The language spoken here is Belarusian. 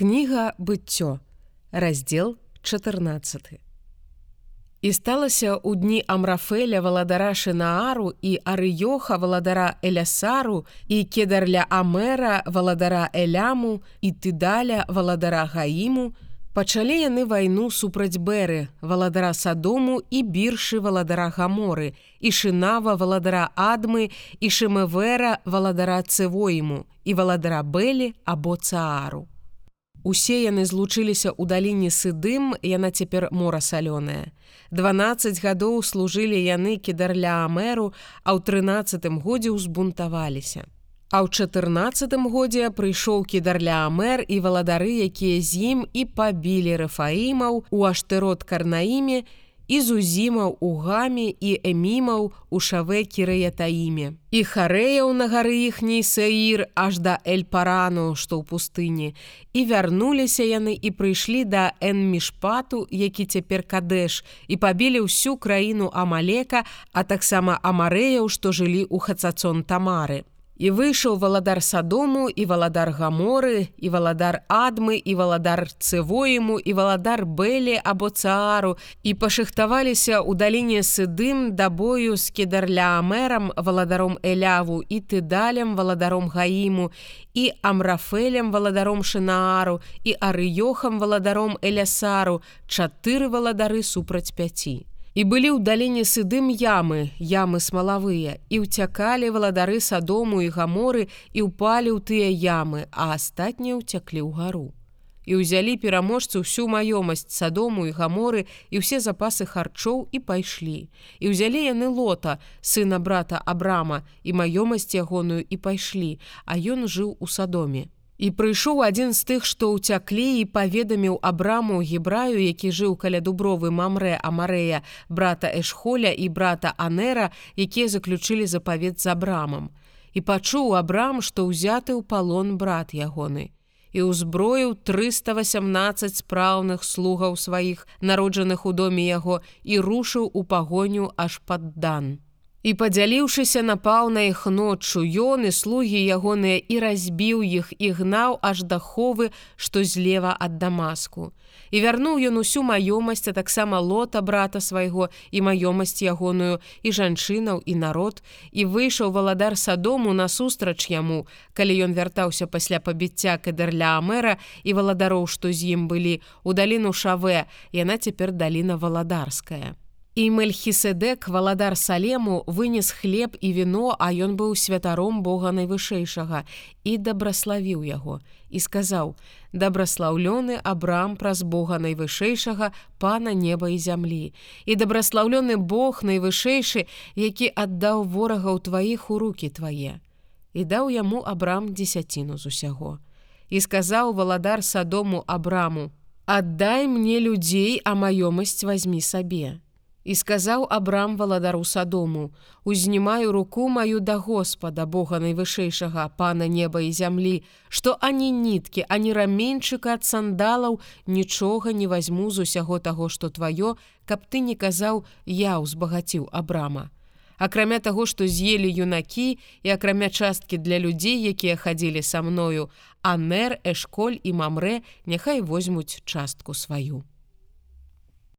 Кніга быццё, раздзел 14. І сталася ў дні Амрафеля валадара Шнаару і Арыёха валадара Элясару і кедарля Амера валадара Эляму і тыдаля валадара Гаіму, пачалі яны вайну супраць бэры, валадара Садому і біршы валадара Гаморы, і Шынава валадара Адмы і Шмвера валадара Цвоіму і валадара Бэлі або Цаару. Усе яны злучыліся ў даліне сыдым, яна цяпер мора салёная. 12 гадоў служылі яны кідарля Амеру, а ў трынацатым годзе ўзбунтаваліся. А ў чатырнацатым годзе прыйшоў кідарля Амер і валадары, якія з ім і пабілі рэфаімаў у аштырот карнаіме, і зузімаў у гамі і эмімаў у шаве кірэятаіме. І харэяў на гары іхняй саір аж да эльпарану, што ў пустыні. І вярнуліся яны і прыйшлі да энмішпату, які цяпер кадэш і пабілі ўсю краіну Амалека, а таксама амарэяў, што жылі ў хацацон тамары. І выйшаў валадар садому і валадар гаморы і валадар адмы і валадар цывоіму і валадар бэлі або цаару і пашыхтаваліся ў даліне сыдым да бою з кедарляамерам валадаром эляву і тыдалем валадаром гаіму і амрафелем валадаром шынаару і арыёхам валадаром элясару чатыры валадары супраць пяці. І былі ў даліне сыдым ямы, ямы смалавыя, і ўцякалі валадары садому і гаморы і ўпалі ў тыя ямы, а астатнія ўцяклі ў гару. І ўзялі пераможцы ўсю маёмасць садому і гаморы і ўсе запасы харчоў і пайшлі. І ўзялі яны лота, сына брата Абрама і маёмасць ягоную і пайшлі, а ён жыў у садоме. І прыйшоў адзін з тых, што ўцяклі і паведаміў абраму гебраю, які жыў каля дубровы мамрэ Амарэя, брата Эшхоля і брата Анера, якія заключылі запавет з абрамам. І пачуў абрам, што ўзяты ў палон брат ягоны. І ўзброіў 318 спраўных слугаў сваіх, народжаных у доме яго і рушыў у пагоню аж пад дан. І падзяліўшыся напаў на іх ноччу ён і слугі ягоныя і разбіў іх і гнаў аж даховы, што злева ад дамаску. І вярнуў ён усю маёмасць, а таксама лота брата свайго і маёмасць ягоную і жанчынаў і народ і выйшаў валадар садому насустрач яму, калі ён вяртаўся пасля пабіцця кадэрля Амера і валадароў, што з ім былі у даліну шаве, яна цяпер даліна валадарская. І Мельхіседек, валадар салему, вынес хлеб і віно, а ён быў святаром Бога найвышэйшага і дабраславіў яго і сказаў: « Дабраслаўлёны Абрам праз Бога найвышэйшага пана неба і зямлі. І дабраслаўлёны Бог найвышэйшы, які аддаў ворагаў тваіх у руки твае. І даў яму Абрам дзесяціну з усяго. І сказаў валадар садому Абраму: « Аддай мне людзей, а маёмасць возьми сабе. І сказаў Абрам валадару садому: « Узнімаю руку маю да Господа, Бога найвышэйшага пана неба і зямлі, што ані ніткі, ані раменьчыка ад сандалаў нічога не возьму з усяго таго, што тваё, каб ты не казаў, я ўзбагаціў Абрама. Акрамя таго, што з'елі юнакі і акрамя часткі для людзей, якія хадзілі са мною, Анер, Эшколь і мамрэ няхай возьмуць частку сваю.